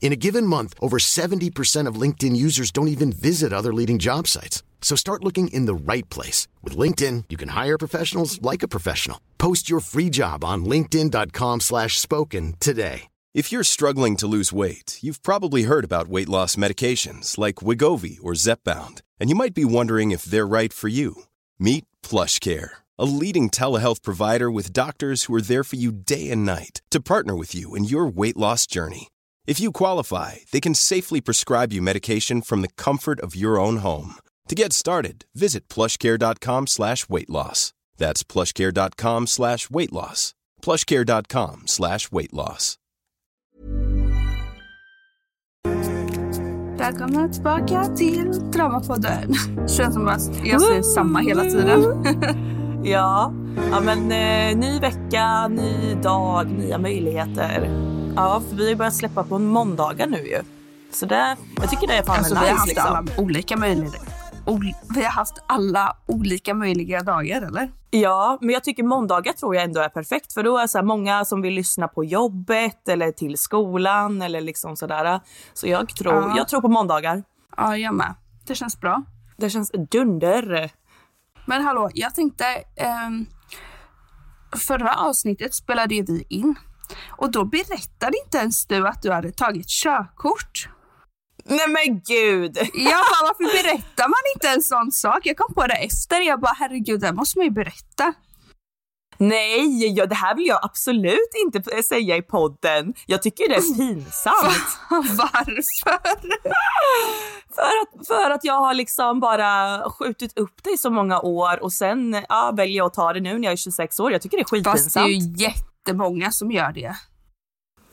In a given month, over 70% of LinkedIn users don't even visit other leading job sites. So start looking in the right place. With LinkedIn, you can hire professionals like a professional. Post your free job on linkedin.com slash spoken today. If you're struggling to lose weight, you've probably heard about weight loss medications like Wigovi or Zepbound, and you might be wondering if they're right for you. Meet PlushCare, a leading telehealth provider with doctors who are there for you day and night to partner with you in your weight loss journey. If you qualify, they can safely prescribe you medication from the comfort of your own home. To get started, visit plushcare.com slash weight loss. That's plushcare.com slash weight loss. plushcare.com slash weight loss. Välkomna tillbaka till Dramapodden. Känns som att jag säger samma hela tiden. Ja, ja men eh, ny vecka, ny dag, nya möjligheter. Ja, för vi har ju börjat släppa på måndagar nu ju. Så det, jag tycker det är fan Alltså, nice vi har haft liksom. alla olika möjligheter. Ol- vi har haft alla olika möjliga dagar, eller? Ja, men jag tycker måndagar tror jag ändå är perfekt för då är det så många som vill lyssna på jobbet eller till skolan eller liksom sådär. Så jag tror, Ja. jag tror på måndagar. Ja, jag med. Det känns bra. Det känns dunder. Men hallå, jag tänkte... ehm, förra avsnittet spelade ju vi in. Och då berättade inte ens du att du hade tagit körkort. Nej men gud! Jag bara, varför berättar man inte en sån sak? Jag kom på det efter. Jag bara, herregud, det måste man ju berätta. Nej, ja, det här vill jag absolut inte säga i podden. Jag tycker det är pinsamt. Varför? För att, för att jag har liksom bara skjutit upp det i så många år och sen ja, väljer jag att ta det nu när jag är 26 år. Jag tycker det är Fast det är skitpinsamt. ju jättemånga som gör det.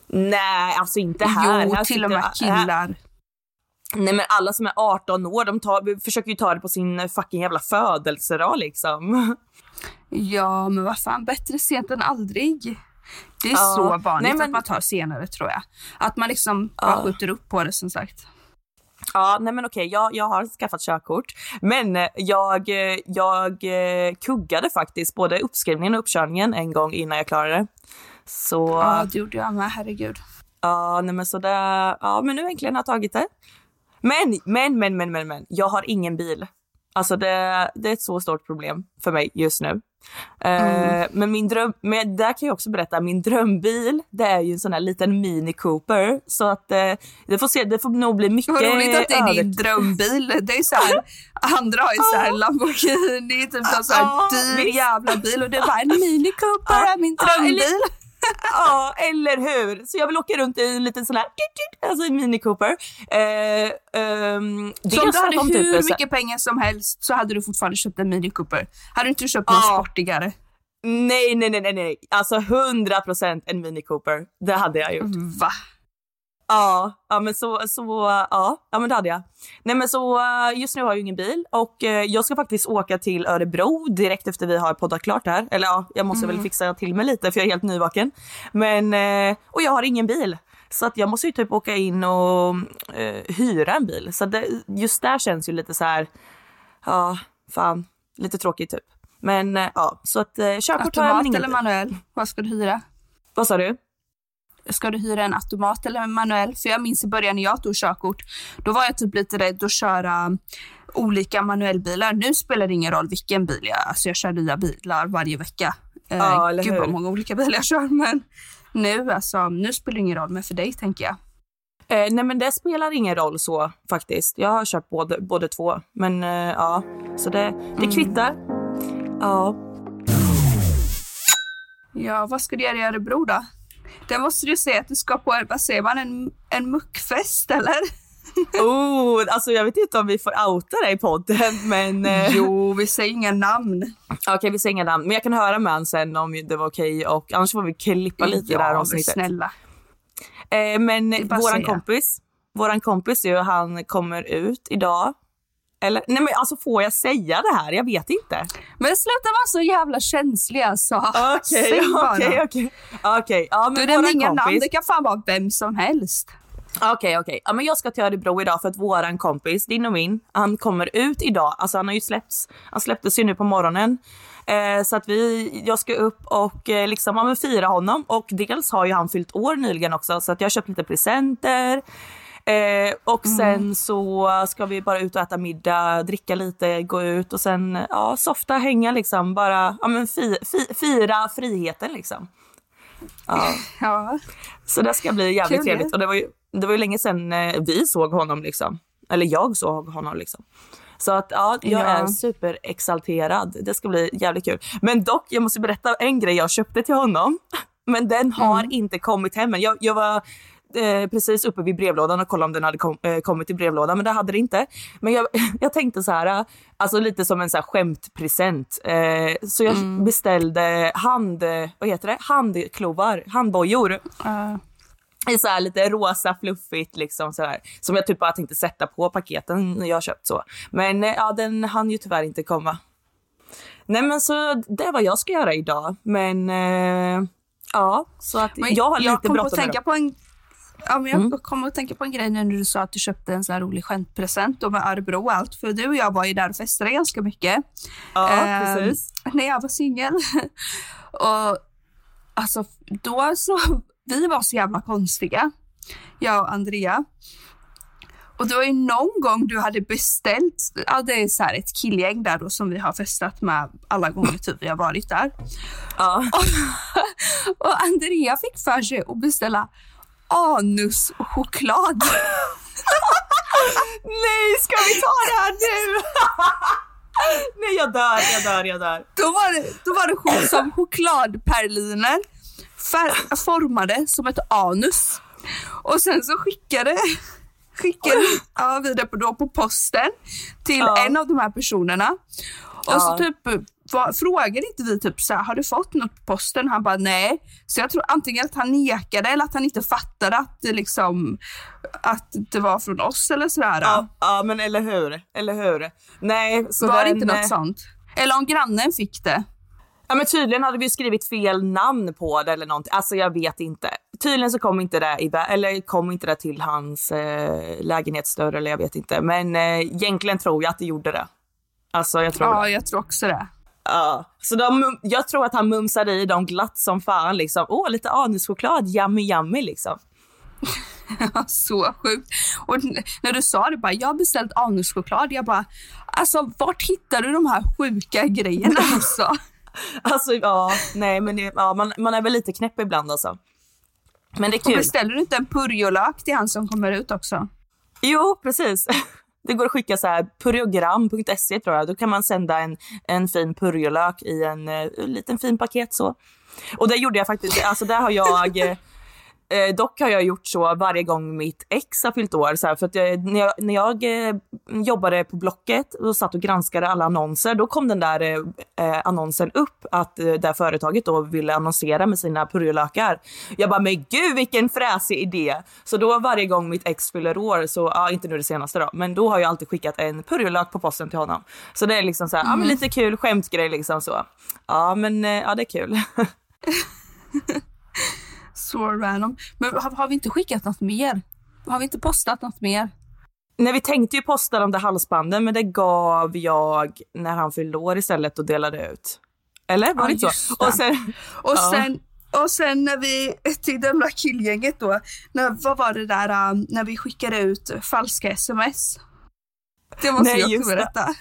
Nej, alltså inte här. jo, här till och med här- killar. Nej men alla som är 18 år, de tar, försöker ju ta det på sin fucking jävla födelsedag liksom. Ja, men vad fan, bättre sent än aldrig. Det är Ja. så vanligt Nej, men- att man tar senare tror jag. Att man liksom bara skjuter upp på det som sagt. Ja, nej men okej, jag, jag har skaffat körkort. Men eh, jag, eh, jag eh, kuggade faktiskt både uppskrivningen och uppkörningen en gång innan jag klarade det. Så Ja, det gjorde jag med, herregud. Ja, nej men så det, ja men nu äntligen har jag tagit det. Men, men, men, men, men, men, jag har ingen bil. Alltså det, det är ett så stort problem för mig just nu. Eh, men min dröm, men där kan jag också berätta, min drömbil, det är ju en sån här liten Mini Cooper. Så att eh, det får se, det får nog bli mycket Vad roligt att det är din drömbil. Det är så här, andra har ju så här Lamborghini, typ någon så här dyr jävla bil och det är bara en Mini Cooper är min drömbil. Ja, eller hur? Så jag vill åka runt i en liten sån här, alltså en Mini Cooper. Eh, ehm, Så om du hade hur så- mycket pengar som helst så hade du fortfarande köpt en Mini Cooper. Hade du inte köpt någon Ja. sportigare? Nej, nej, nej, nej, nej. Alltså 100% en Mini Cooper. Det hade jag gjort. Va? Ja, ja men så, så ja, ja men det hade jag. Nej men så eh, just nu har jag ju ingen bil och eh, jag ska faktiskt åka till Örebro direkt efter vi har poddat klart här. Eller ja, jag måste väl fixa till mig lite för jag är helt nyvaken. Men, eh, och jag har ingen bil. Så att jag måste ju typ åka in och eh, hyra en bil. Så det, just där känns ju lite så här, ja, fan, lite tråkigt typ. Men ja, så att eh, körkort har jag Automat eller manuell? Vad ska du hyra? Vad sa du? Ska du hyra en automat eller en manuell? För jag minns i början när jag tog körkort, då var jag typ lite rädd att köra olika manuellbilar. Nu spelar det ingen roll vilken bil jag, alltså jag kör nya bilar varje vecka. Eh, Ja, eller Gud hur? vad många olika bilar jag kör, men nu alltså, nu spelar det ingen roll, men för dig tänker jag. Eh, nej men det spelar ingen roll så faktiskt. Jag har köpt både, både två. Men eh, ja, så det, det kvittar. Ja. Ja, vad ska du göra i Örebro då? Det måste du säga att du ska på, vad säger man, en, en muckfest eller? Oh, alltså jag vet inte om vi får outa dig i podden, men... eh, Jo, vi säger inga namn. Okej, vi säger inga namn, men jag kan höra med honom sen om det var okej och annars får vi klippa lite här men avsnittet. snälla. Eh, men våran säga. kompis, våran kompis ju, han kommer ut idag. Eller, nej men alltså får jag säga det här? Jag vet inte. Men sluta vara så jävla känslig alltså. Okej, okej, okej. Okej, ja Du nämner våran inga namn, kompis. det kan fan vara vem som helst. Okej, okej. Ja, men jag ska till Örebro idag för att våran kompis, din och min, han kommer ut idag. Alltså han har ju släppts, han släpptes ju nu på morgonen. Eh, så att vi, jag ska upp och eh, liksom, ja, fira honom. Och dels har ju han fyllt år nyligen också så att jag har köpt lite presenter. Eh, och sen så ska vi bara ut och äta middag, dricka lite, gå ut och sen ja, softa, hänga liksom. Bara ja, men fi, fi, fira friheten liksom. Ja. Ja. Så det ska bli jävligt Kul, trevligt. Och det var ju, det var ju länge sedan eh, vi såg honom liksom. Eller jag såg honom liksom. Så att ja, jag Ja. är superexalterad. Det ska bli jävligt kul. Men dock, jag måste berätta en grej jag köpte till honom. Men den har Mm. inte kommit hem än. Jag, jag var eh, precis uppe vid brevlådan och kollade om den hade kom, eh, kommit i brevlådan, men det hade det inte. Men jag, jag tänkte så här, alltså lite som en så här skämtpresent. Eh, så jag Mm. beställde hand, vad heter det? handklovar, handbojor Uh, i så här lite rosa fluffigt liksom så här, som jag typ bara tänkte sätta på paketen jag köpt så. Men eh, ja, den hann ju tyvärr inte komma. Nej men så det är vad jag ska göra idag. Men eh, ja, så att men jag har lite kom att bråttom tänka på en Ja, men jag Mm. kommer att tänka på en grej när du sa att du köpte en så här rolig skämtpresent med Örebro och allt. För du och jag var ju där och festade ganska mycket. Ja, Ehm, precis. När jag var singel. och alltså, då så, vi var så jävla konstiga. Jag och Andrea. Och det var ju någon gång du hade beställt, ja det är så här ett killgäng där då som vi har festat med alla gånger typ vi har varit där. Ja. Och Andrea fick för sig att beställa anuschoklad. Nej, ska vi ta det här nu? Nej, jag dör, jag dör, jag dör. Då var det, då var det ch- som chokladperliner formade som ett anus. Och sen så skickade, skickade ja, vi det på, då på posten till Ja. en av de här personerna. Och Ja. så typ frågade inte vi typ så här, har du fått något på posten? Han bara nej. Så jag tror antingen att han nekade eller att han inte fattade att det liksom att det var från oss eller sådär. Ja, ja, men eller hur, eller hur. Nej, så var det inte eh, något sånt? Eller om grannen fick det. Ja men tydligen hade vi skrivit fel namn på det eller någonting. Alltså jag vet inte. Tydligen så kom inte det, i, eller kom inte det till hans eh, lägenhetsdörr eller jag vet inte. Men eh, egentligen tror jag att det gjorde det. Alltså jag tror Ja, det. jag tror också det. Ja. Så de, jag tror att han mumsade i dem glatt som fan liksom. Åh lite anuschoklad, yummy yummy liksom. Så sjukt. Och när du sa det bara, jag har beställt anuschoklad. Jag bara, alltså vart hittar du de här sjuka grejerna alltså? Alltså ja, nej men det, ja, man, man är väl lite knäpp ibland alltså. Men det är Och kul. beställer du inte en purjolök till han som kommer ut också? Jo, precis. Det går att skicka så här purjogram.se tror jag. Då kan man sända en, en fin purjolök i en en liten fin paket så. Och det gjorde jag faktiskt. Alltså där har jag eh, eh, dock har jag gjort så varje gång mitt ex har fyllt år. Så här, för att jag, när jag, när jag eh, jobbade på Blocket och satt och granskade alla annonser, då kom den där eh, eh, annonsen upp att eh, det företaget då ville annonsera med sina purjolökar. Jag bara, men gud vilken fräsig idé! Så då varje gång mitt ex fyller år, så, ja inte nu det senaste då, men då har jag alltid skickat en purjolök på posten till honom. Så det är liksom så här, ja men lite kul skämtgrej liksom så. Ja men eh, ja det är kul. Så random. Men har, har vi inte skickat något mer? Har vi inte postat något mer? Nej, vi tänkte ju posta de där halsbanden, men det gav jag när han fyllde år istället och delade ut. Eller? Var Ja, det inte så? det. Och sen, Och Ja. sen, och sen när vi, till det där killgänget då, när, vad var det där um, när vi skickade ut falska sms? Det måste Nej, jag berätta.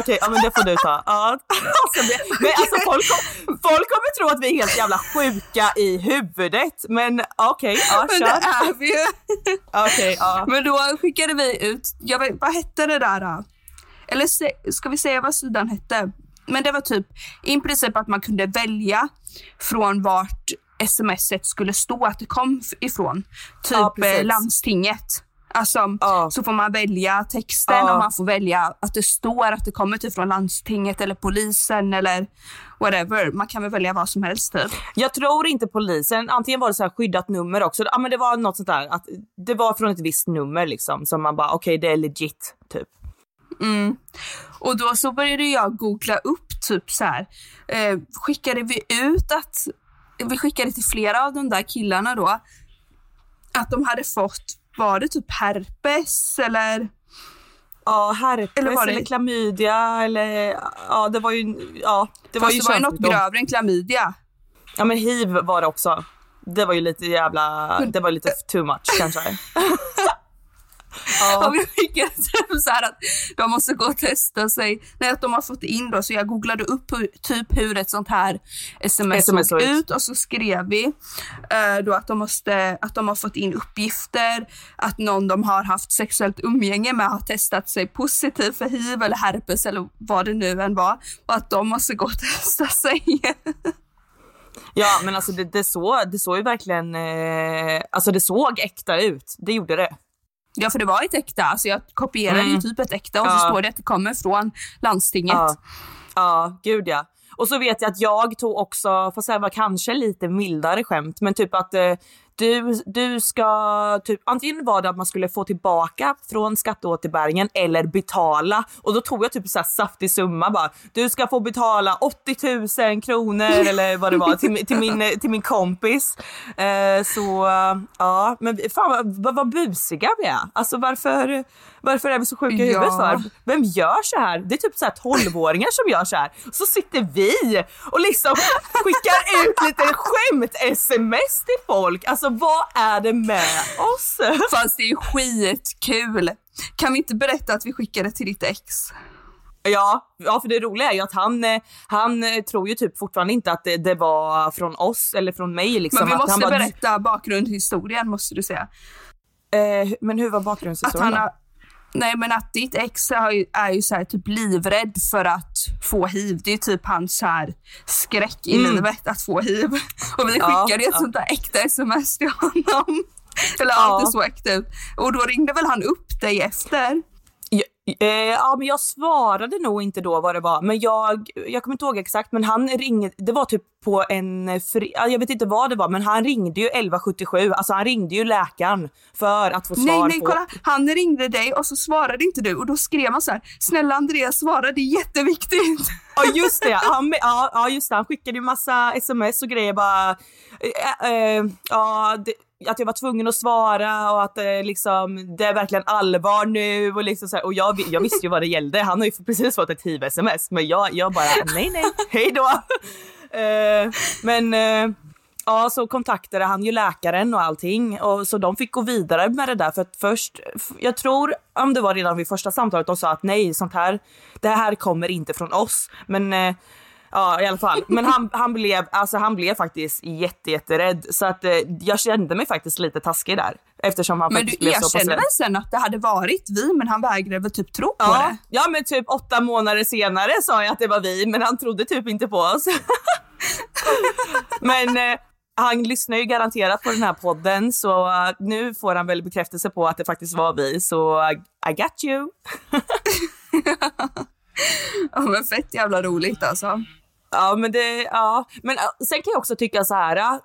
okej, ja men det får du ta. Ja. Alltså, men alltså folk, kom, folk kommer tro att vi är helt jävla sjuka i huvudet. Men okej, ja Men det är vi ju. Okej, ja. Men då skickade vi ut, jag vet, vad hette det där? då? Eller se, ska vi säga vad sidan hette? men det var typ i princip att man kunde välja från vart smset skulle stå att det kom ifrån. Typ Ja, eh, landstinget. Alltså, Ja. Så får man välja texten Ja. och man får välja att det står att det kommer typ från landstinget eller polisen eller whatever. Man kan väl välja vad som helst typ. Jag tror inte polisen, antingen var det så här skyddat nummer också, ja men det var något sånt där att det var från ett visst nummer liksom som man bara okej det är legit typ. Mm. Och då så började jag googla upp typ så här. Eh, skickade vi ut att, vi skickade till flera av de där killarna då, att de hade fått, var det typ herpes eller? Ja, herpes Eller eller, var det- klamydia eller ja det var ju, ja det var ju det var ju något grövre än klamydia. Ja men hiv var det också. Det var ju lite jävla, det var lite too much kanske. Och vi skickade typ så att de måste gå och testa sig. Nej, att de har fått in då, så jag googlade upp hur, typ hur ett sånt här sms, SMS såg ut och så skrev vi eh, då att de, måste, att de har fått in uppgifter, att någon de har haft sexuellt umgänge med har testat sig positiv för hiv eller herpes eller vad det nu än var och att de måste gå och testa sig. Ja men alltså det, det, såg, det såg ju verkligen, eh, alltså det såg äkta ut. Det gjorde det. Ja, för det var ett äkta, alltså jag kopierade ju Mm. typ ett äkta och Ja. så står det att det kommer från landstinget. Ja, ja gud ja. Och så vet jag att jag tog också, fast det var kanske lite mildare skämt, men typ att eh, du, du ska, typ, antingen var det att man skulle få tillbaka från skatteåterbäringen eller betala. Och då tog jag typ så här saftig summa bara, du ska få betala 80 000 kronor eller vad det var till, till, min, till min kompis. Eh, så ja, men fan vad, vad, vad busiga vi är. Alltså varför, varför är vi så sjuka i huvudet Ja. för? Vem gör så här? Det är typ så här 12-åringar som gör så här. Så sitter vi och liksom skickar ut lite skämt-sms till folk. Alltså vad är det med oss? Fast det är ju skitkul. Kan vi inte berätta att vi skickade till ditt ex? Ja, ja, för det roliga är ju att han, han tror ju typ fortfarande inte att det, det var från oss eller från mig. Liksom. Men vi att måste han bara, berätta bakgrundshistorien måste du säga. Eh, men hur var Att bakgrundshistorien han då? har, nej men att ditt ex är ju, är ju så här typ livrädd för att få hiv. Det är typ hans så här skräck i Mm. livet att få hiv. Och vi Ja, skickade ju ett ja. sånt där äkta sms till honom. Eller Ja. allt det såg äkta ut. Och då ringde väl han upp dig efter? Ja, eh, ja, men jag svarade nog inte då vad det var. Men jag, jag kommer inte ihåg exakt, men han ringde, det var typ på en, fri, ja, jag vet inte vad det var, men han ringde ju 1177, alltså han ringde ju läkaren för att få svar Nej, nej, på... kolla. Han ringde dig och så svarade inte du och då skrev han så här. Snälla Andreas, svara, det är jätteviktigt. Ja just det, han, ja, ja just det, han skickade ju massa sms och grejer bara. Eh, eh, ja, det, att jag var tvungen att svara och att eh, liksom, det är verkligen allvar nu och liksom så här, och jag, jag visste ju vad det gällde. Han har ju precis fått ett hiv-sms men jag, jag bara nej nej, hej då. Uh, men uh, ja, så kontaktade han ju läkaren och allting och så de fick gå vidare med det där för att först, jag tror om det var redan vid första samtalet de sa att nej, sånt här, det här kommer inte från oss. Men uh, ja, i alla fall. Men han, han blev, alltså han blev faktiskt jätte, jätterädd så att eh, jag kände mig faktiskt lite taskig där eftersom han Men du faktiskt blev så pass erkände rädd. väl sen att det hade varit vi, men han vägrade väl typ tro på Ja, det? ja, men typ åtta månader senare sa jag att det var vi, men han trodde typ inte på oss. men eh, han lyssnar ju garanterat på den här podden, så eh, nu får han väl bekräftelse på att det faktiskt var vi. Så eh, I got you. Ja, men fett jävla roligt alltså. Ja, men det, ja. Men eh, sen kan jag också tycka så här.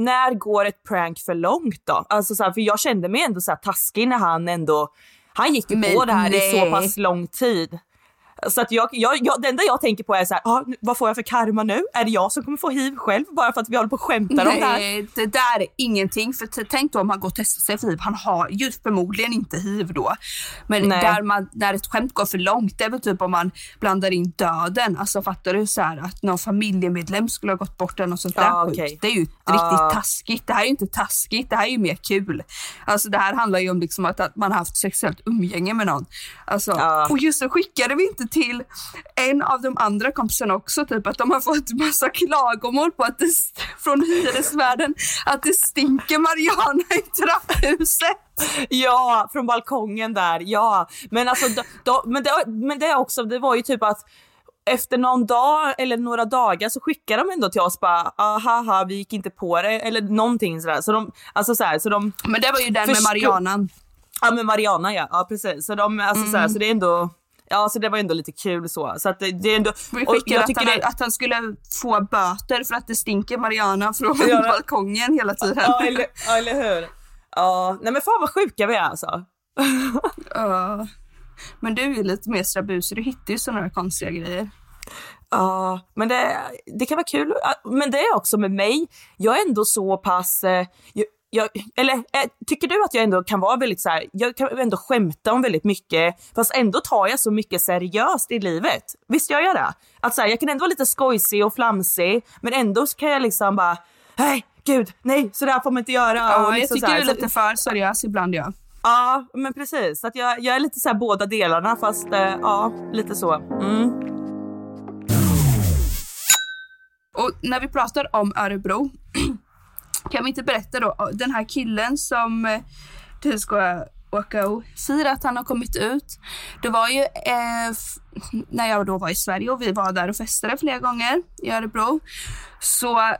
När går ett prank för långt då? Alltså så här, för jag kände mig ändå så här taskig när han ändå, han gick ju på det här i så nej. pass lång tid. Så att jag, jag, jag, det enda jag tänker på är så här, ah, vad får jag för karma nu? Är det jag som kommer få hiv själv bara för att vi håller på och skämtar om det här? Det där är ingenting. För tänk då om han går och testar sig för hiv. Han har ju förmodligen inte hiv då. Men Nej. där man, när ett skämt går för långt, det är väl typ om man blandar in döden. Alltså fattar du så här att någon familjemedlem skulle ha gått bort eller något sånt där okej. Det är ju Ja. riktigt taskigt. Det här är ju inte taskigt, det här är ju mer kul. Alltså det här handlar ju om liksom att, att man har haft sexuellt umgänge med någon. Alltså, Ja. Och just så skickade vi inte till en av de andra kompisarna också, typ att de har fått massa klagomål på att det, från hyresvärden att det stinker Mariana i trapphuset. Ja, från balkongen där, ja. Men alltså, då, då, men, det, men det också, det var ju typ att efter någon dag eller några dagar så skickar de ändå till oss bara aha, vi gick inte på det eller någonting sådär. Så de, alltså så, här, så de Men det var ju den med Marianan. Ja med Mariana ja, ja precis. Så, de, alltså, mm. så, här, så det är ändå Ja, så det var ändå lite kul så. så att det, det är ändå, Vi skickade att, han, det... att han skulle få böter för att det stinker Mariana från ja, balkongen hela tiden. Ja, eller, ja, eller hur. Ja, nej men fan vad sjuka vi är alltså. Ja. Men du är ju lite mer strabusig, du hittar ju sådana här konstiga grejer. Ja, men det, det kan vara kul. Men det är också med mig. Jag är ändå så pass... Eh, jag, jag, eller äh, tycker du att jag ändå kan vara väldigt så här, jag kan ändå skämta om väldigt mycket, fast ändå tar jag så mycket seriöst i livet. Visst gör jag det? Att så här, jag kan ändå vara lite skojsig och flamsig, men ändå kan jag liksom bara, nej, gud, nej, så där får man inte göra. Ja, och liksom jag tycker du är lite för seriös ibland, ja. Ja, men precis. Att jag, jag är lite så här båda delarna, fast äh, ja, lite så. Mm. Och när vi pratar om Örebro Kan vi inte berätta då, den här killen som eh, du ska åka och fira att han har kommit ut. Det var ju eh, när jag då var i Sverige och vi var där och festade flera gånger i Örebro. Så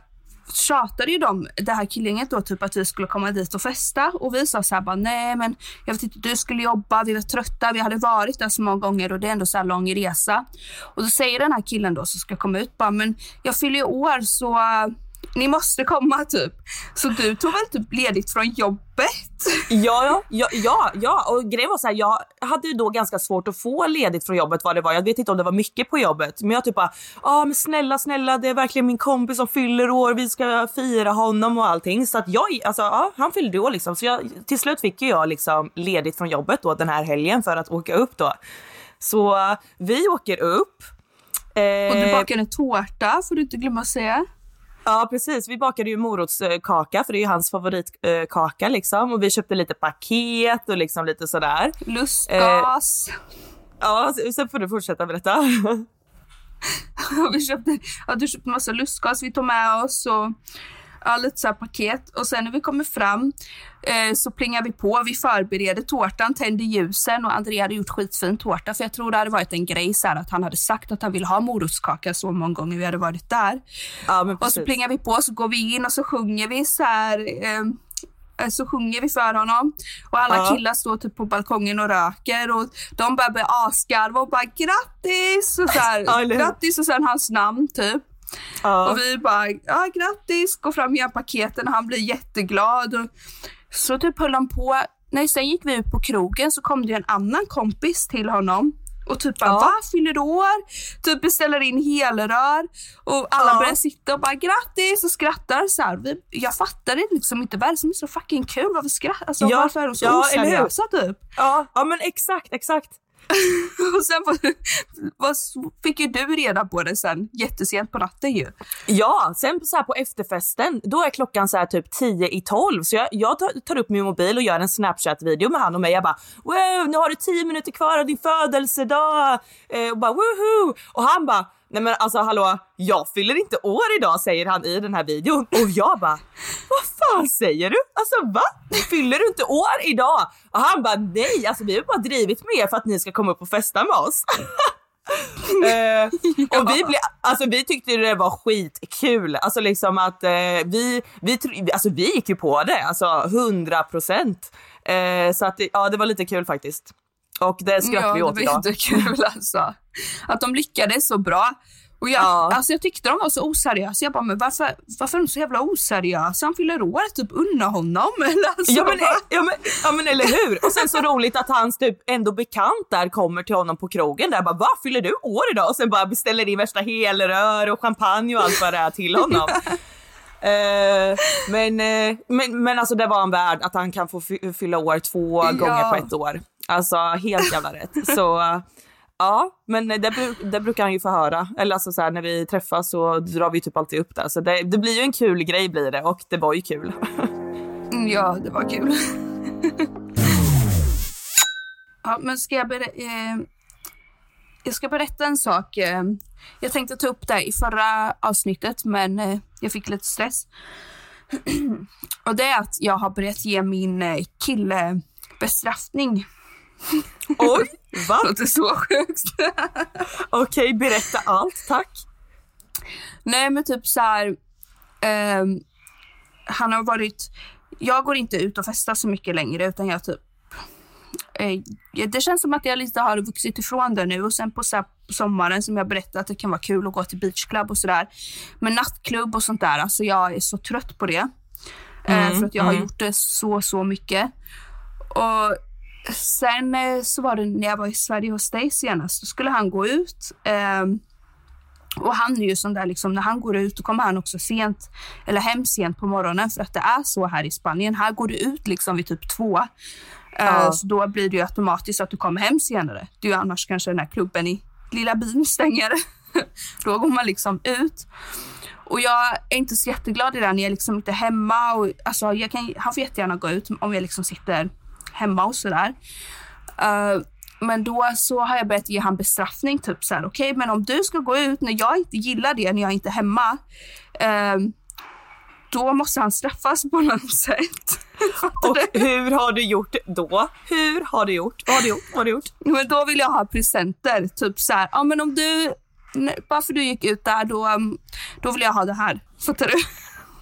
tjatade ju de, det här killgänget då, typ att vi skulle komma dit och festa. Och vi sa så här bara, nej men jag vet inte, du skulle jobba, vi var trötta, vi hade varit där så många gånger och det är ändå så här lång resa. Och då säger den här killen då som ska komma ut bara, men jag fyller ju år så ni måste komma typ. Så du tog väl typ ledigt från jobbet? Ja, ja, ja, ja. och grejen var så här, jag hade ju då ganska svårt att få ledigt från jobbet vad det var. Jag vet inte om det var mycket på jobbet, men jag typ bara, ja men snälla, snälla, det är verkligen min kompis som fyller år, vi ska fira honom och allting. Så att jag, alltså ja, han fyllde år liksom. Så jag, till slut fick jag liksom ledigt från jobbet då den här helgen för att åka upp då. Så vi åker upp. Eh, och du bakade en tårta får du inte glömma att säga. Ja precis, vi bakade ju morotskaka för det är ju hans favoritkaka liksom och vi köpte lite paket och liksom lite sådär. Lustgas. Eh, ja, sen får du fortsätta berätta. vi köpte, ja, du köpte massa lustgas vi tog med oss och ja, lite så paket. Och sen när vi kommer fram eh, så plingar vi på. Vi förbereder tårtan, tänder ljusen och Andrea hade gjort skitfin tårta. För jag tror det hade varit en grej så här, att han hade sagt att han ville ha morotskaka så många gånger vi hade varit där. Ja, och så plingar vi på, så går vi in och så sjunger vi så här eh, så sjunger vi för honom och alla ja. killar står typ på balkongen och röker och de börjar bli asgarva och bara grattis och så här, ja, grattis och sen hans namn typ. Ja. Och vi bara, ja grattis, går fram och ger paketen och han blir jätteglad. Och så typ höll han på. Nej, sen gick vi ut på krogen så kom det en annan kompis till honom och typ bara, ja. va? Fyller du år? Typ beställer in helrör och alla ja. börjar sitta och bara grattis och skrattar så här. Vi, jag fattar det liksom inte. Vad är det som är så fucking kul? Varför skrattar alltså, ja. Varför är de så ja, oseriösa typ? Ja, ja men exakt, exakt. och sen vad, fick ju du reda på det sen jättesent på natten ju. Ja, sen så här på efterfesten, då är klockan så här typ 10 i 12 så jag, jag tar, upp min mobil och gör en snapchat-video med han och mig. Jag bara wow, nu har du 10 minuter kvar av din födelsedag eh, och bara woho! Och han bara Nej men alltså hallå, jag fyller inte år idag säger han i den här videon och jag bara vad fan säger du? Alltså va? Fyller du inte år idag? Och han bara nej, alltså vi har bara drivit med er för att ni ska komma upp och festa med oss. uh, och vi, ble, alltså, vi tyckte det var skitkul. Alltså liksom att uh, vi, vi, alltså, vi gick ju på det, alltså 100 procent. Uh, så att ja, det var lite kul faktiskt. Och det skrattade ja, vi åt idag. Ja, det var jättekul alltså. Att de lyckades så bra. Och jag, ja. alltså jag tyckte de var så oseriösa. Jag bara, men varför, varför är de så jävla oseriösa? Han fyller år, typ unna honom. Eller alltså, ja, men, ja, men, ja men eller hur. Och sen så roligt att hans typ ändå bekant där kommer till honom på krogen där bara, va fyller du år idag? Och sen bara beställer in värsta helrör och champagne och allt vad det är till honom. Uh, men, uh, men, men alltså det var en värd att han kan få fylla år två ja. gånger på ett år. Alltså helt jävla rätt. Så ja, men det, det brukar han ju få höra. Eller alltså så här, när vi träffas så drar vi typ alltid upp det. Så det, det blir ju en kul grej blir det och det var ju kul. Mm, ja, det var kul. ja, men ska jag berätta? Eh, jag ska berätta en sak. Eh, jag tänkte ta upp det i förra avsnittet, men eh, jag fick lite stress. och det är att jag har börjat ge min eh, kille bestraffning Oj, va? Det låter så sjukt. Okej, okay, berätta allt, tack. Nej men typ så här, ehm, han har varit, jag går inte ut och festar så mycket längre utan jag typ eh, det känns som att jag lite har vuxit ifrån det nu och sen på så sommaren som jag berättade att det kan vara kul att gå till beachclub och sådär. Men nattklubb och sånt där, alltså jag är så trött på det. Eh, mm, för att jag mm. har gjort det så, så mycket. Och sen eh, så var det när jag var i Sverige hos dig senast, då skulle han gå ut. Eh, och han är ju sån där, liksom, när han går ut, då kommer han också sent, eller hem sent på morgonen för att det är så här i Spanien. Här går du ut liksom vid typ två. Eh, ja. Så då blir det ju automatiskt att du kommer hem senare. Det är ju annars kanske den här klubben i lilla byn stänger. då går man liksom ut. Och jag är inte så jätteglad i det när jag liksom inte är hemma. Och, alltså, jag kan, han får jättegärna gå ut om jag liksom sitter hemma och sådär. Uh, men då så har jag börjat ge han bestraffning. Typ så här, okej, okay, men om du ska gå ut när jag inte gillar det, när jag inte är hemma. Uh, då måste han straffas på något sätt. och hur har du gjort då? Hur har du gjort? Vad har du gjort? Vad har du gjort? Men då vill jag ha presenter. Typ så här, ja men om du, bara för du gick ut där, då, då vill jag ha det här. Fattar du?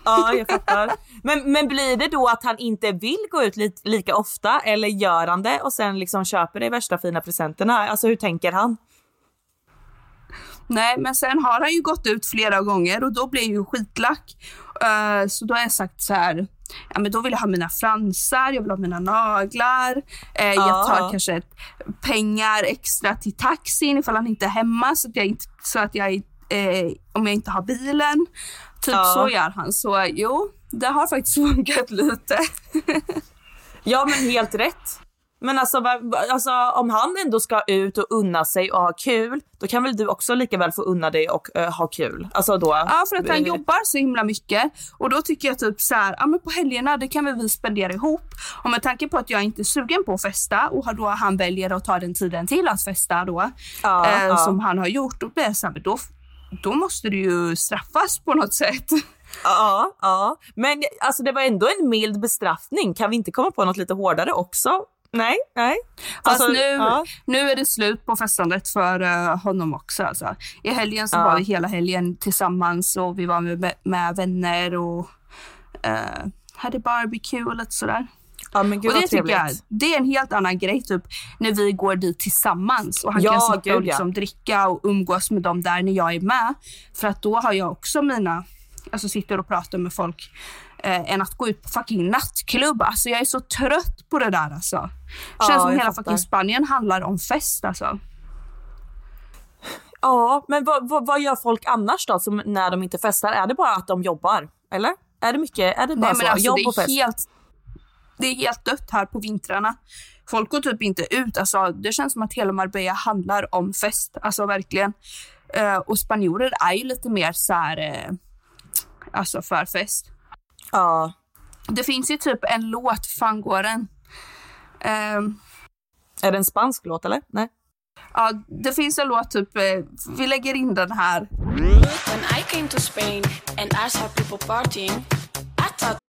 Ja, jag fattar. Men, men blir det då att han inte vill gå ut li lika ofta eller gör han det och sen liksom köper de värsta fina presenterna? Alltså hur tänker han? Nej, men sen har han ju gått ut flera gånger och då blir jag ju skitlack. Uh, så då har jag sagt så här, ja men då vill jag ha mina fransar, jag vill ha mina naglar. Uh, uh. Jag tar kanske pengar extra till taxin ifall han inte är hemma så att jag, inte, så att jag eh, om jag inte har bilen. Typ ja. så gör han. Så jo, det har faktiskt funkat lite. ja, men helt rätt. Men alltså, alltså, om han ändå ska ut och unna sig och ha kul, då kan väl du också lika väl få unna dig och uh, ha kul? Alltså då, ja, för att han jobbar så himla mycket och då tycker jag typ så här, ja men på helgerna det kan väl vi spendera ihop. Och med tanke på att jag inte är sugen på att festa och då han väljer att ta den tiden till att festa då, ja, eh, ja. som han har gjort, då blir jag så här, då, då måste du ju straffas på något sätt. Ja, ja. Men alltså, det var ändå en mild bestraffning. Kan vi inte komma på något lite hårdare också? Nej, nej. Alltså, nu, ja. nu är det slut på festandet för uh, honom också. Alltså. I helgen så ja. var vi hela helgen tillsammans och vi var med, med vänner och uh, hade barbecue och lite sådär. Ja, men gud, och det tycker jag, det är en helt annan grej typ när vi går dit tillsammans och han ja, kan sitta gud, och liksom ja. dricka och umgås med dem där när jag är med. För att då har jag också mina, alltså sitter och pratar med folk eh, än att gå ut på fucking nattklubb. Alltså jag är så trött på det där alltså. Det känns ja, som hela fattar. fucking Spanien handlar om fest alltså. Ja, men vad, vad, vad, gör folk annars då som när de inte festar? Är det bara att de jobbar? Eller? Är det mycket? Är det bara Nej, så? Alltså, Jobb och fest? Helt, det är helt dött här på vintrarna. Folk går typ inte ut. Alltså, det känns som att hela Marbella handlar om fest. Alltså verkligen. Uh, och spanjorer är ju lite mer så här, uh, alltså för fest. Ja. Det finns ju typ en låt, fan går den? Uh, är det en spansk låt eller? Nej. Ja, det finns en låt typ, uh, vi lägger in den här. When I came to Spain and I saw people partying, I thought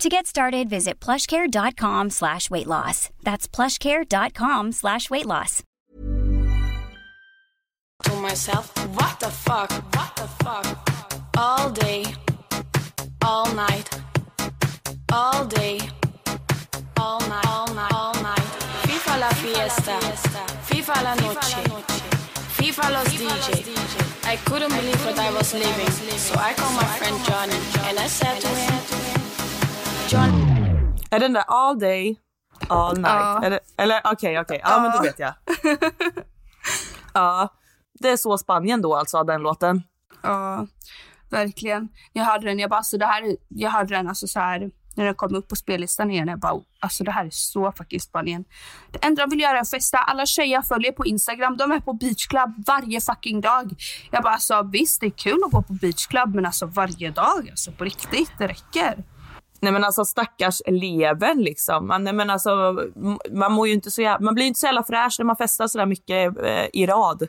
To get started, visit plushcare.com slash weight loss. That's plushcare.com slash weight loss. To myself, what the fuck, what the fuck? All day, all night, all day, all night, all night, all night. FIFA la fiesta, FIFA la noche. He follows DJ. I couldn't believe what I was living, so I called my friend Johnny and I said to him. Är den där all day, all night? Ja. Eller, eller okej, okej. Ja, men då vet jag. ja, det är så Spanien då alltså, den låten. Ja, verkligen. Jag hörde den, jag bara, alltså det här, är- jag hörde den alltså så här, när den kom upp på spellistan igen, jag bara, alltså det här är så fucking Spanien. Det enda de vill göra är att festa. Alla tjejer jag följer på Instagram, de är på beachclub varje fucking dag. Jag bara, alltså visst det är kul att gå på beachclub, men alltså varje dag, alltså på riktigt, det räcker. Nej men alltså stackars eleven liksom. Man, nej, men alltså, man, mår ju inte så jävla, man blir ju inte så jävla fräsch när man festar så där mycket eh, i rad.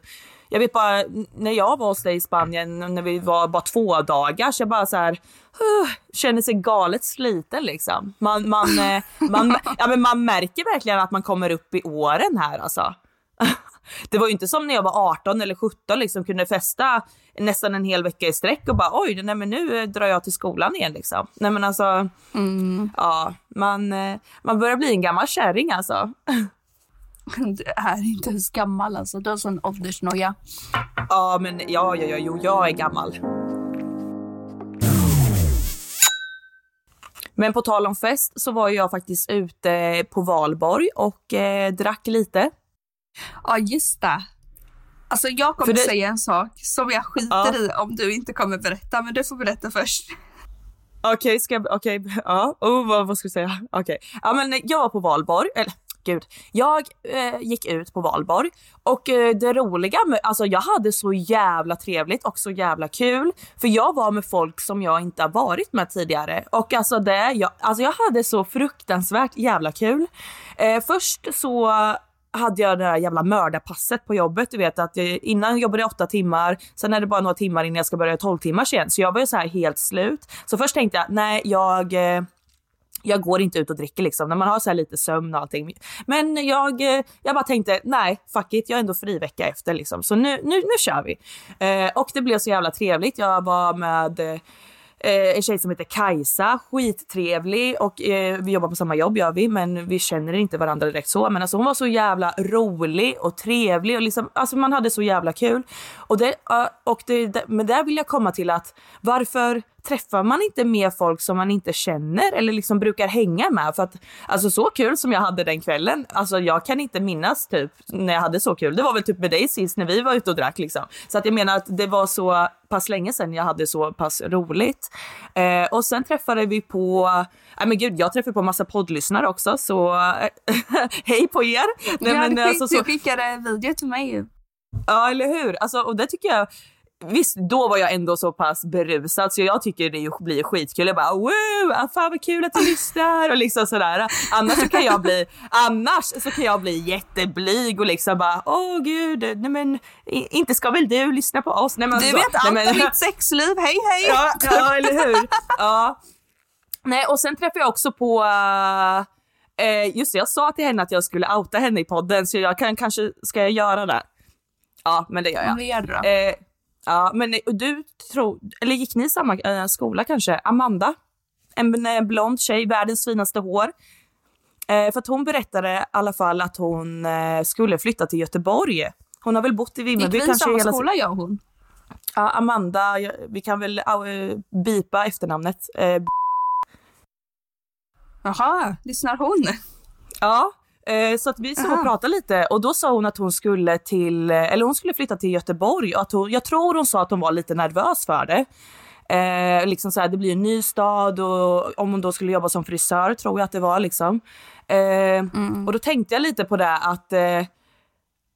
Jag vet bara när jag var hos dig i Spanien när vi var bara två dagar så jag bara så här uh, känner sig galet sliten liksom. Man, man, eh, man, ja, men man märker verkligen att man kommer upp i åren här alltså. Det var ju inte som när jag var 18 eller 17 liksom kunde festa nästan en hel vecka i sträck och bara oj, nej men nu eh, drar jag till skolan igen liksom. Nej men alltså, ja, man, eh, man börjar bli en gammal kärring alltså. Du är inte ens gammal alltså, du har sån åldersnoja. Ja men ja, ja, ja, jo, jag är gammal. Men på tal om fest så var jag faktiskt ute på valborg och eh, drack lite. Ja, just det. Alltså jag kommer det- säga en sak som jag skiter Ja. i om du inte kommer berätta, men du får berätta först. Okej, ska jag, okej, ja, oh, vad, vad ska jag säga? Okej, ja men jag var på valborg, eller gud, jag eh, gick ut på valborg och eh, det roliga med, alltså jag hade så jävla trevligt och så jävla kul för jag var med folk som jag inte har varit med tidigare och alltså det, jag, alltså jag hade så fruktansvärt jävla kul. Eh, först så hade jag det där jävla mördarpasset på jobbet. Du vet att jag, innan jobbade jag åtta timmar, sen är det bara några timmar innan jag ska börja 12 timmar igen. Så jag var ju så här helt slut. Så först tänkte jag, nej jag, eh, jag går inte ut och dricker liksom när man har så här lite sömn och allting. Men jag, eh, jag bara tänkte, nej fuck it, jag är ändå fri vecka efter liksom. Så nu, nu, nu kör vi. Eh, och det blev så jävla trevligt. Jag var med Eh, Eh, en tjej som heter Kajsa, skittrevlig och eh, vi jobbar på samma jobb gör vi men vi känner inte varandra direkt så. Men alltså hon var så jävla rolig och trevlig och liksom, alltså man hade så jävla kul. Och det, och det, det, men där vill jag komma till att varför träffar man inte mer folk som man inte känner eller liksom brukar hänga med? För att alltså så kul som jag hade den kvällen, alltså jag kan inte minnas typ när jag hade så kul. Det var väl typ med dig sist när vi var ute och drack liksom. Så att jag menar att det var så pass länge sedan jag hade så pass roligt. Eh, och sen träffade vi på, nej men gud jag träffade på massa poddlyssnare också så hej på er! Nej, ja, men, du, alltså, så, du skickade en video till mig. Ja, eller hur? Alltså, och det tycker jag... Visst, då var jag ändå så pass berusad så jag tycker det blir skitkul. Jag bara wow, ah, fan vad kul att du lyssnar och liksom sådär. Annars så kan jag bli, annars så kan jag bli jätteblyg och liksom bara åh gud, nej men inte ska väl du lyssna på oss? Nej, men Du så, vet allt om mitt sexliv, hej hej! ja, ja, eller hur? Ja. Nej, och sen träffade jag också på Eh, just det, jag sa till henne att jag skulle outa henne i podden så jag kan kanske, ska jag göra det? Ja, men det gör jag. Det då. Eh, ja, men eh, du tror, eller gick ni i samma eh, skola kanske? Amanda? En eh, blond tjej, världens finaste hår. Eh, för att hon berättade i alla fall att hon eh, skulle flytta till Göteborg. Hon har väl bott i Vimmerby kanske samma hela skola jag och hon? Ja, Amanda, vi kan väl uh, bipa efternamnet. Eh, Jaha, lyssnar hon? Ja, så att vi stod och pratade lite och då sa hon att hon skulle till, eh, eller hon skulle flytta till Göteborg och att hon, jag tror hon sa att hon var lite nervös för det. Eh, liksom så här, det blir en ny stad och om hon då skulle jobba som frisör tror jag att det var liksom. Eh, Och då tänkte jag lite på det att eh,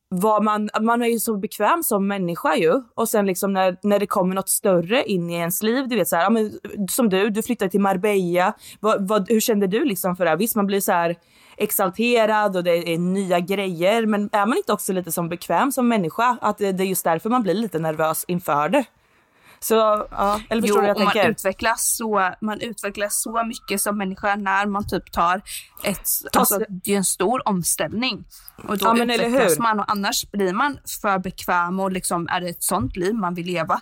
vad man, man är ju så bekväm som människa ju. Och sen liksom när, när det kommer något större in i ens liv, du vet så här, ja, men, som du, du flyttade till Marbella. Vad, vad, hur kände du liksom för det? Visst, man blir så här exalterad och det är nya grejer, men är man inte också lite som bekväm som människa? Att det, är just därför man blir lite nervös inför det. Så, ja, eller förstår du vad och jag man tänker? utvecklas, så, man utvecklas så mycket som människa när man typ tar ett... Alltså, det är en stor omställning. Och då Ja, utvecklas man och annars blir man för bekväm och liksom är det ett sånt liv man vill leva.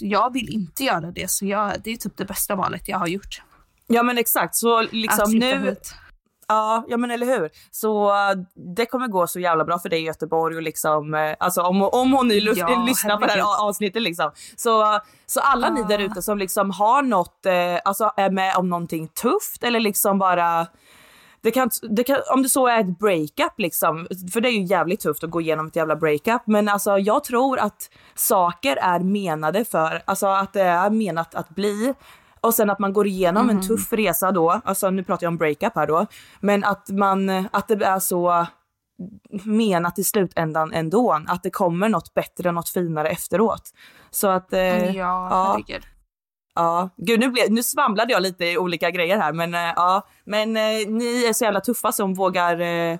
Jag vill inte göra det, så jag, det är typ det bästa valet jag har gjort. Ja men exakt, så liksom nu, hit. Ja, ja men eller hur. Så det kommer gå så jävla bra för dig i Göteborg och liksom, uh, alltså om, om hon nu ja, lyssnar på det här avsnittet liksom. Så, så alla ni där ute som liksom har något, alltså är med om någonting tufft eller liksom bara det kan, det kan, om det så är ett breakup liksom, för det är ju jävligt tufft att gå igenom ett jävla breakup, men alltså jag tror att saker är menade för, alltså att det är menat att bli och sen att man går igenom mm. en tuff resa då, alltså nu pratar jag om breakup här då, men att man, att det är så menat i slutändan ändå, att det kommer något bättre, något finare efteråt. Så att... Eh, ja, herregud. Ja, gud nu, blev, nu svamlade jag lite i olika grejer här men eh, ja, men eh, ni är så jävla tuffa som vågar eh,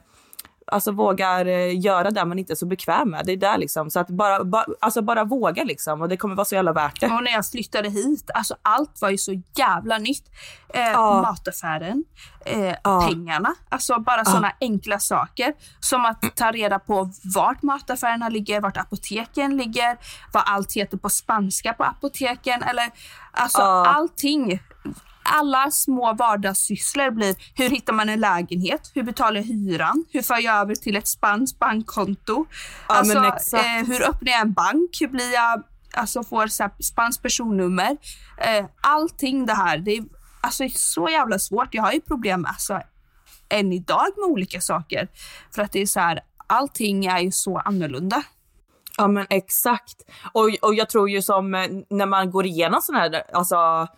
alltså vågar eh, göra det man inte är så bekväm med. Det är där liksom. Så att bara, ba, alltså bara våga liksom och det kommer vara så jävla värt det. Och när jag flyttade hit, alltså allt var ju så jävla nytt. Eh, ja. Mataffären, eh, ja. pengarna, alltså bara ja. sådana enkla saker. Som att ta reda på vart mataffärerna ligger, vart apoteken ligger, vad allt heter på spanska på apoteken eller alltså ja. allting alla små vardagssysslor blir hur hittar man en lägenhet? Hur betalar jag hyran? Hur får jag över till ett spanskt bankkonto? Ja, alltså, eh, hur öppnar jag en bank? Hur blir jag, alltså får spanskt personnummer? Eh, allting det här, det är alltså, så jävla svårt. Jag har ju problem alltså, än idag med olika saker. För att det är så här, allting är ju så annorlunda. Ja men exakt. Och, och jag tror ju som eh, när man går igenom sådana här, alltså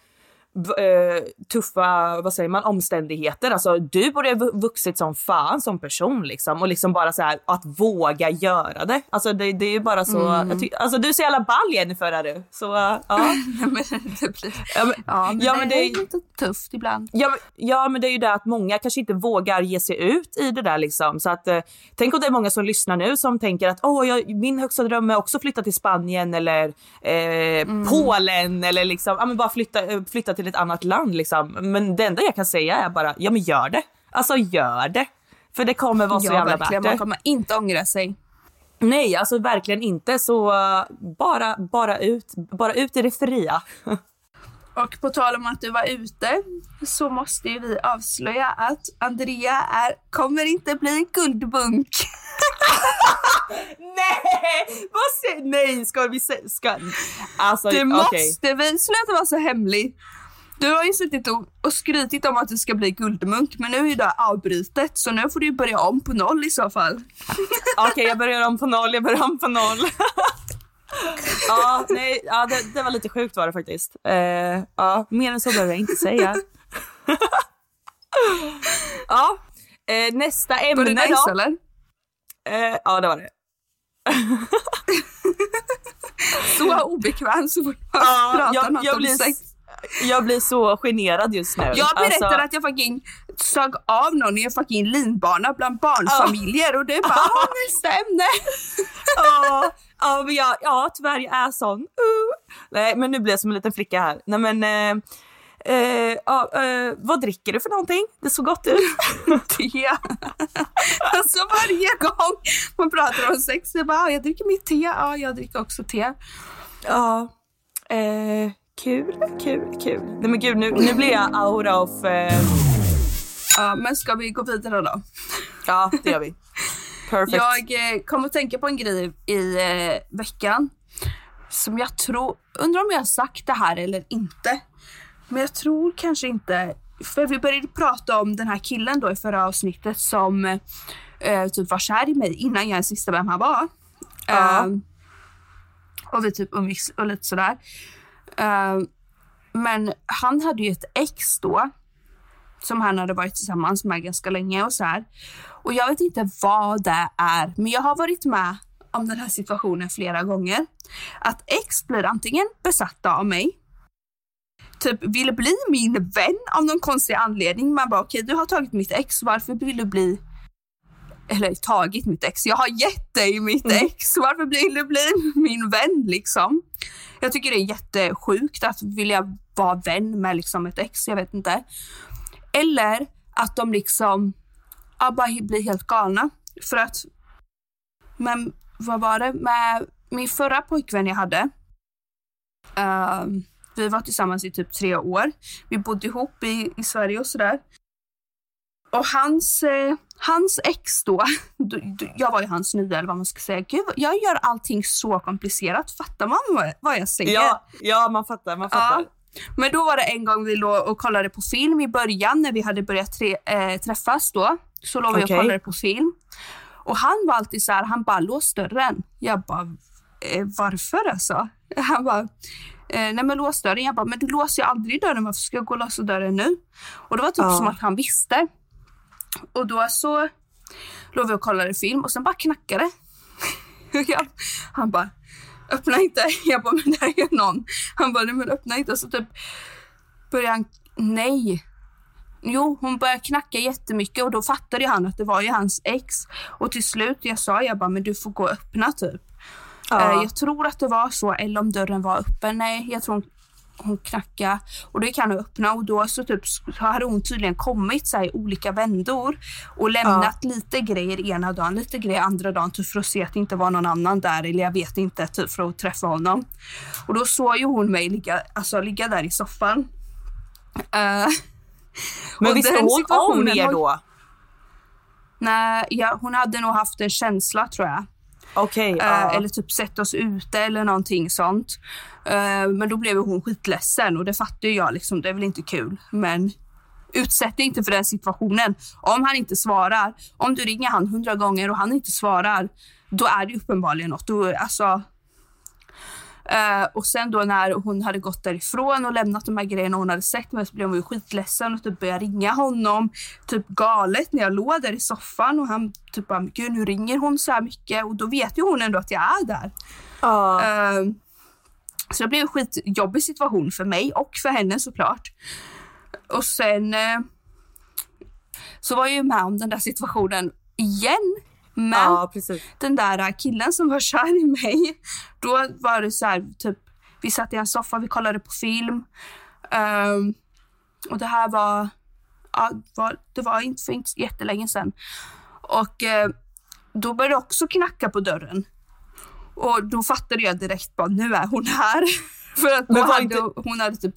tuffa vad säger man, omständigheter. Alltså, du borde ha vuxit som fan som person liksom och liksom bara så här, att våga göra det. Alltså det, det är ju bara så. Mm. Ty, alltså du är så jävla ball Jennifer är du. Så ja. men det blir, ja, men, ja, men, ja, men det, det är lite tufft ibland. Ja, men, ja men det är ju det att många kanske inte vågar ge sig ut i det där liksom. Så att uh, tänk om det är många som lyssnar nu som tänker att åh, oh, min högsta dröm är också flytta till Spanien eller eh, mm. Polen eller liksom, ja men bara flytta, flytta till till ett annat land liksom. Men det enda jag kan säga är bara, ja men gör det. Alltså gör det. För det kommer vara så ja, jävla verkligen. värt det. Man kommer inte ångra sig. Nej, alltså verkligen inte. Så uh, bara, bara ut, bara ut i det fria. Och på tal om att du var ute så måste ju vi avslöja att Andrea är, kommer inte bli guldbunk. nej! Vad säger Nej, ska vi säga... Alltså, det måste okay. vi. Sluta vara så hemlig. Du har ju suttit och, och skrytit om att du ska bli guldmunk, men nu är ju det avbrutet, så nu får du börja om på noll i så fall. Okej, okay, jag börjar om på noll, jag börjar om på noll. ja, nej, ja, det, det, var lite sjukt var det faktiskt. Uh, ja, mer än så behöver jag inte säga. ja, uh, nästa ämne då. Var det nice, eller? Uh, ja, det var det. så obekväm så fort man ja, pratar jag, något jag om sex jag blir så generad just nu. Jag berättade alltså... att jag fucking sög av någon i en fucking linbana bland barnfamiljer oh. och är bara oh, nästa ämne. ja, ja, men jag, ja, tyvärr jag är sån. Uh. Nej, men nu blir jag som en liten flicka här. Nej, men, eh, eh, eh, vad dricker du för någonting? Det såg gott ut. te. alltså varje gång man pratar om sex, jag bara, jag dricker mitt te. Ja, jag dricker också te. Ja. Eh, Kul, kul, kul. Nej men gud, nu, nu blir jag out of... Eh... Ja, men ska vi gå vidare då? Ja, det gör vi. Perfect. Jag eh, kom att tänka på en grej i eh, veckan som jag tror, undrar om jag har sagt det här eller inte. Men jag tror kanske inte, för vi började prata om den här killen då i förra avsnittet som eh, typ var kär i mig innan jag ens visste vem han var. Ja. Um, och vi typ umgicks och lite sådär. Eh, men han hade ju ett ex då som han hade varit tillsammans med ganska länge och så här. Och jag vet inte vad det är, men jag har varit med om den här situationen flera gånger. Att ex blir antingen besatta av mig, typ vill bli min vän av någon konstig anledning. Man bara okej, okay, du har tagit mitt ex, varför vill du bli eller tagit mitt ex, jag har gett dig mitt mm. ex, varför vill du bli min vän liksom? Jag tycker det är jättesjukt att vilja vara vän med liksom ett ex, jag vet inte. Eller att de liksom ja, bara blir helt galna. För att, men vad var det, med min förra pojkvän jag hade, uh, vi var tillsammans i typ tre år. Vi bodde ihop i, i Sverige och sådär. Och hans, eh, hans ex då, jag var ju hans nya eller vad man ska säga. Gud, jag gör allting så komplicerat. Fattar man vad, jag säger? Ja, ja, man fattar. Man fattar. Ja. Men då var det en gång vi låg och kollade på film i början när vi hade börjat tre, äh, träffas då. Så låg vi Okej. och kollade på film. Och han var alltid så här, han bara lås dörren. Jag bara, eh, varför alltså? Han bara, eh, nej men lås dörren. Jag bara, men du låser ju aldrig dörren, varför ska jag gå och låsa dörren nu? Och det var typ Ja. som att han visste. Och då så låg vi och kollade film och sen bara knackade Han bara, öppna inte. Jag bara, men det här är någon. Han bara, men öppna inte. Så typ började han, nej. Jo, hon började knacka jättemycket och då fattade han att det var ju hans ex. Och till slut, jag sa jag bara, men du får gå och öppna typ. Ja. Eh, jag tror att det var så, eller om dörren var öppen. Nej, jag tror hon, knackade och då gick han och öppna och då så, typ, så hade hon tydligen kommit så i olika vändor och lämnat lite grejer ena dagen, lite grejer andra dagen typ, för att se att det inte var någon annan där eller jag vet inte, typ för att träffa honom. Och då såg ju hon mig ligga, alltså, ligga där i soffan. Eh, Men visste hon om er då? Nej, ja, hon hade nog haft en känsla tror jag. Okej. Eh, ja. Eller typ sett oss ute eller någonting sånt. Eh, men då blev hon skitledsen och det fattar jag liksom, det är väl inte kul. Men utsätt dig inte för den situationen. Om han inte svarar, om du ringer han hundra gånger och han inte svarar, då är det uppenbarligen något. Då, alltså, Eh, och sen då när hon hade gått därifrån och lämnat de här grejerna hon hade sett mig så blev hon ju skitledsen och typ började ringa honom typ galet när jag låg där i soffan och han typ bara, gud nu ringer hon så här mycket och då vet ju hon ändå att jag är där. Ja. Eh, så det blev en skitjobbig situation för mig och för henne såklart. Och sen eh, så var jag ju med om den där situationen igen. Men ja, den där killen som var kär i mig, då var det så här, typ, vi satt i en soffa, vi kollade på film. Ehm, och det här var, ja, var, det var inte för inte jättelänge sedan. Och eh, då började det också knacka på dörren. Och då fattade jag direkt bara, nu är hon här. För att då hade, inte- hon hade typ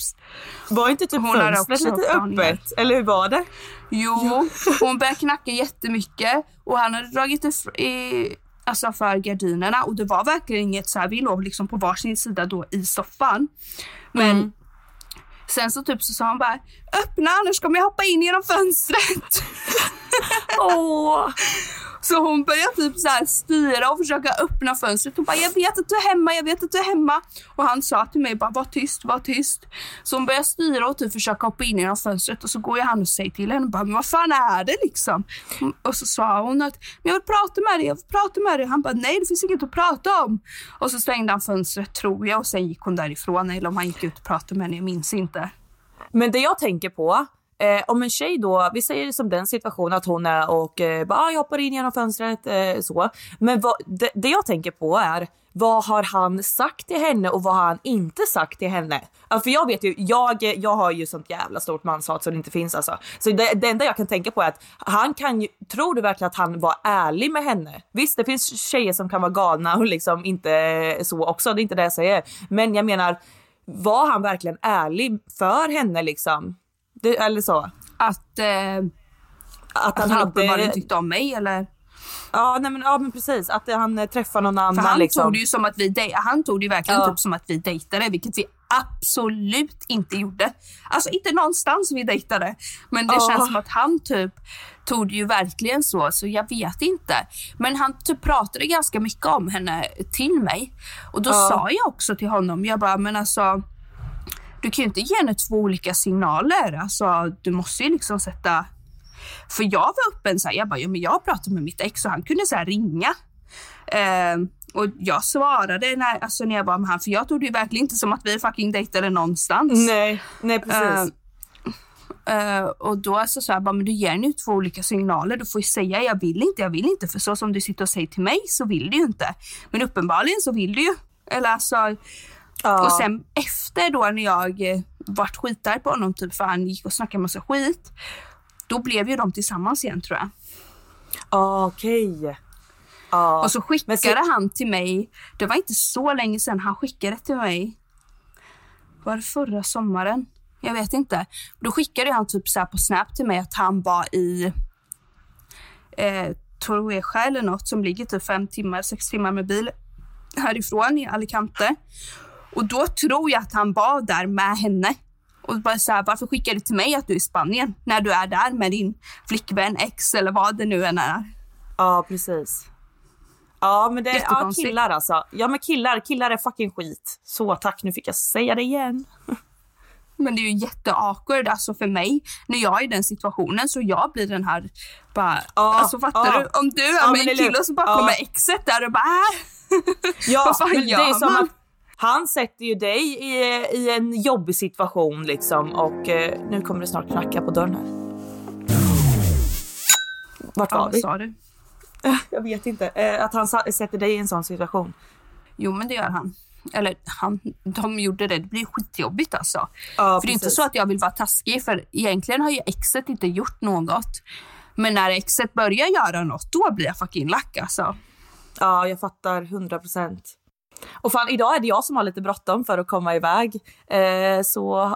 Var inte typ Hon fönstret också lite öppet? Eller hur var det? Jo, hon började knacka jättemycket och han hade dragit ifr- i, alltså för gardinerna och det var verkligen inget så här, vi låg liksom på varsin sida då i soffan. Men sen så typ så sa han bara, öppna annars kommer jag hoppa in genom fönstret. Åh! Så hon börjar typ så här styra och försöka öppna fönstret. Hon bara, jag vet att du är hemma, jag vet att du är hemma. Och han sa till mig bara, var tyst, var tyst. Så hon börjar styra och typ försöka hoppa in genom fönstret och så går jag han och säger till henne, bara, men vad fan är det liksom? Och så sa hon att, men jag vill prata med dig, jag vill prata med dig. Han bara, nej det finns inget att prata om. Och så stängde han fönstret tror jag och sen gick hon därifrån. Eller om han gick ut och pratade med henne, jag minns inte. Men det jag tänker på, eh, om en tjej då, vi säger som den situationen att hon är och eh, bara, ah, jag hoppar in genom fönstret eh, så. Men vad, det, det jag tänker på är, vad har han sagt till henne och vad har han inte sagt till henne? Alltså, för jag vet ju, jag, jag har ju sånt jävla stort manshat som det inte finns alltså. Så det, det enda jag kan tänka på är att han kan ju, tror du verkligen att han var ärlig med henne? Visst, det finns tjejer som kan vara galna och liksom inte eh, så också, det är inte det jag säger. Men jag menar, var han verkligen ärlig för henne liksom? Det, eller så. Att, eh, Att att han uppenbarligen tyckte om mig eller? Ja, nej, men, ja men precis, att han eh, träffar någon För annan han liksom. tog det ju som att vi dej- han tog det ju verkligen Ja. typ som att vi dejtade, vilket vi absolut inte gjorde. Alltså inte någonstans vi dejtade. Men det Ja. känns som att han typ tog det ju verkligen så, så jag vet inte. Men han typ pratade ganska mycket om henne till mig. Och då Ja. sa jag också till honom, jag bara, men alltså du kan ju inte ge henne två olika signaler. Alltså, du måste ju liksom sätta... För jag var öppen, så här, jag bara, ja, men jag pratade med mitt ex och han kunde så här, ringa. Ehm, och jag svarade när, alltså, när jag var med han, för jag tog det ju verkligen inte som att vi fucking dejtade någonstans. Nej, nej precis. Eh, och då så sa jag bara, men du ger nu två olika signaler. Du får ju säga jag vill inte, jag vill inte. För så som du sitter och säger till mig så vill du ju inte. Men uppenbarligen så vill du ju. Eller alltså, ja. och sen efter då när jag eh, vart skitarg på honom, typ, för han gick och snackade massa skit. Då blev ju de tillsammans igen tror jag. Ah, Okej. Ja. Och så skickade så- han till mig, det var inte så länge sedan han skickade till mig. Var det förra sommaren? Jag vet inte. Då skickade han typ så på Snap till mig att han var i eh, Torrevieja eller något som ligger typ fem timmar, sex timmar med bil härifrån i Alicante. Och då tror jag att han var där med henne. Och bara så här, varför skickar du till mig att du är i Spanien när du är där med din flickvän, ex eller vad det nu än är. Ja, precis. Ja, men det är ja, killar alltså. Ja, men killar, killar är fucking skit. Så tack, nu fick jag säga det igen. Men det är ju jätteawkward alltså för mig när jag är i den situationen så jag blir den här bara, Ja, alltså fattar ja. du? Om du är Ja, med en kille och så bara Ja. kommer exet där och bara äh. Ja, Vad fan men det är gör som man? att han sätter ju dig i, i en jobbig situation liksom och eh, nu kommer det snart knacka på dörren här. Vart Ja, var vad vi? sa du? Jag vet inte. Eh, att han sätter dig i en sån situation. Jo men det gör han. Eller han, de gjorde det. Det blir skitjobbigt alltså. Ja, för det är inte precis. så att jag vill vara taskig för egentligen har ju exet inte gjort något. Men när exet börjar göra något då blir jag fucking lack alltså. Ja, jag fattar 100 procent. Och fan, idag är det jag som har lite bråttom för att komma iväg. Eh, så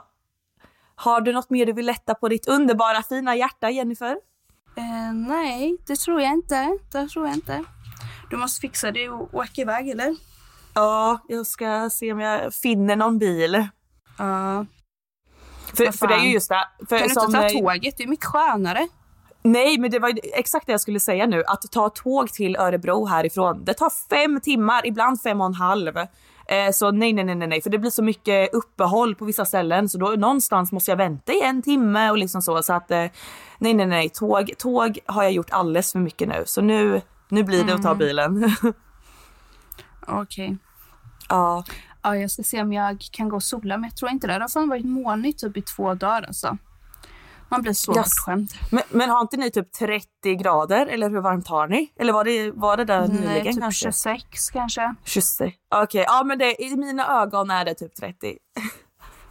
har du något mer du vill lätta på ditt underbara fina hjärta, Jennifer? Eh, nej, det tror jag inte. Det tror jag inte. Du måste fixa det och åka iväg eller? Ja, jag ska se om jag finner någon bil. Ja. För, för det är ju just det. För Kan du inte ta tåget? Det är mycket skönare. Nej, men det var exakt det jag skulle säga nu. Att ta tåg till Örebro härifrån, det tar fem timmar, ibland fem och en halv. Eh, så nej, nej, nej, nej, för det blir så mycket uppehåll på vissa ställen så då någonstans måste jag vänta i en timme och liksom så. Så att eh, nej, nej, nej, tåg, tåg har jag gjort alldeles för mycket nu. Så nu, nu blir det att ta bilen. Okej. ja, Ja, jag ska se om jag kan gå och sola, men jag tror inte det. Det har fan varit molnigt typ i två dagar alltså. Man blir så Yes. bortskämd. men, men har inte ni typ 30 grader eller hur varmt har ni? Eller var det, var det där Nej, nyligen typ kanske? 26 kanske. 26. Okej, ja men det, i mina ögon är det typ 30.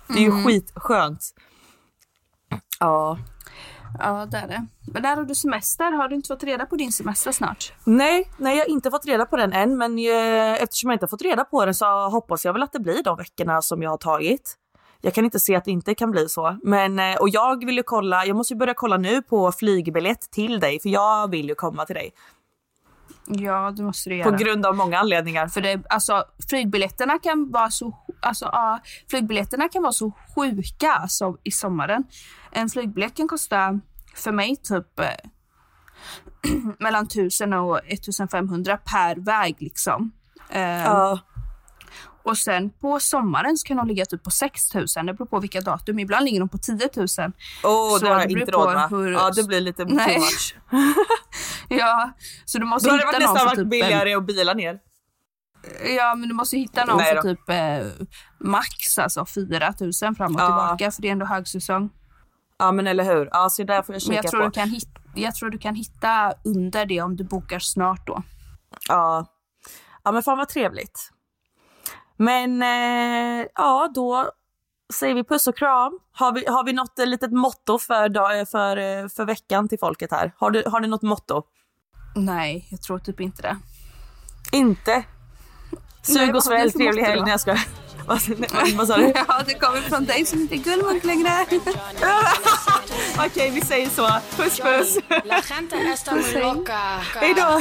Det är ju Mm. skitskönt. Ja. Ja, det är det. Men där har du semester. Har du inte fått reda på din semester snart? Nej, nej, jag har inte fått reda på den än, men eh, eftersom jag inte har fått reda på den så hoppas jag väl att det blir de veckorna som jag har tagit. Jag kan inte se att det inte kan bli så. Men, eh, och jag vill ju kolla, jag måste ju börja kolla nu på flygbiljett till dig, för jag vill ju komma till dig. Ja, det måste du På göra. grund av många anledningar. För det, alltså, flygbiljetterna kan vara så, alltså, ja, flygbiljetterna kan vara så sjuka alltså, i sommaren. En flygbiljett kan kosta för mig typ eh, mellan 1000 och 1500 per väg liksom. Eh, Ja, Och sen på sommaren så kan de ligga typ på 6000. Det beror på vilka datum. Ibland ligger de på 10 000. oh, Så det har jag det inte råd med. hur- Ja, det blir lite Nej. Ja, så du måste Då hade det hitta varit någon nästan varit typ... billigare att bila ner. En, ja, men du måste hitta någon Nej för då. typ eh, max alltså 4 000 fram och Ja. tillbaka. För det är ändå högsäsong. Ja, men eller hur. Ja, så där får jag Men kika jag tror, på. du kan hitta, jag tror du kan hitta under det om du bokar snart då. Ja. ja, men fan vad trevligt. Men eh, ja, då säger vi puss och kram. Har vi, har vi något eh, litet motto för, dag, för, eh, för veckan till folket här? Har du, har du något motto? Nej, jag tror typ inte det. Inte? Sug och svälj, trevlig helg. Nej, jag skojar. Vad, sa du? Ja, det kommer från dig som inte är gullmunk längre. Okej, vi säger så. Puss puss. Muy loca. Hej då.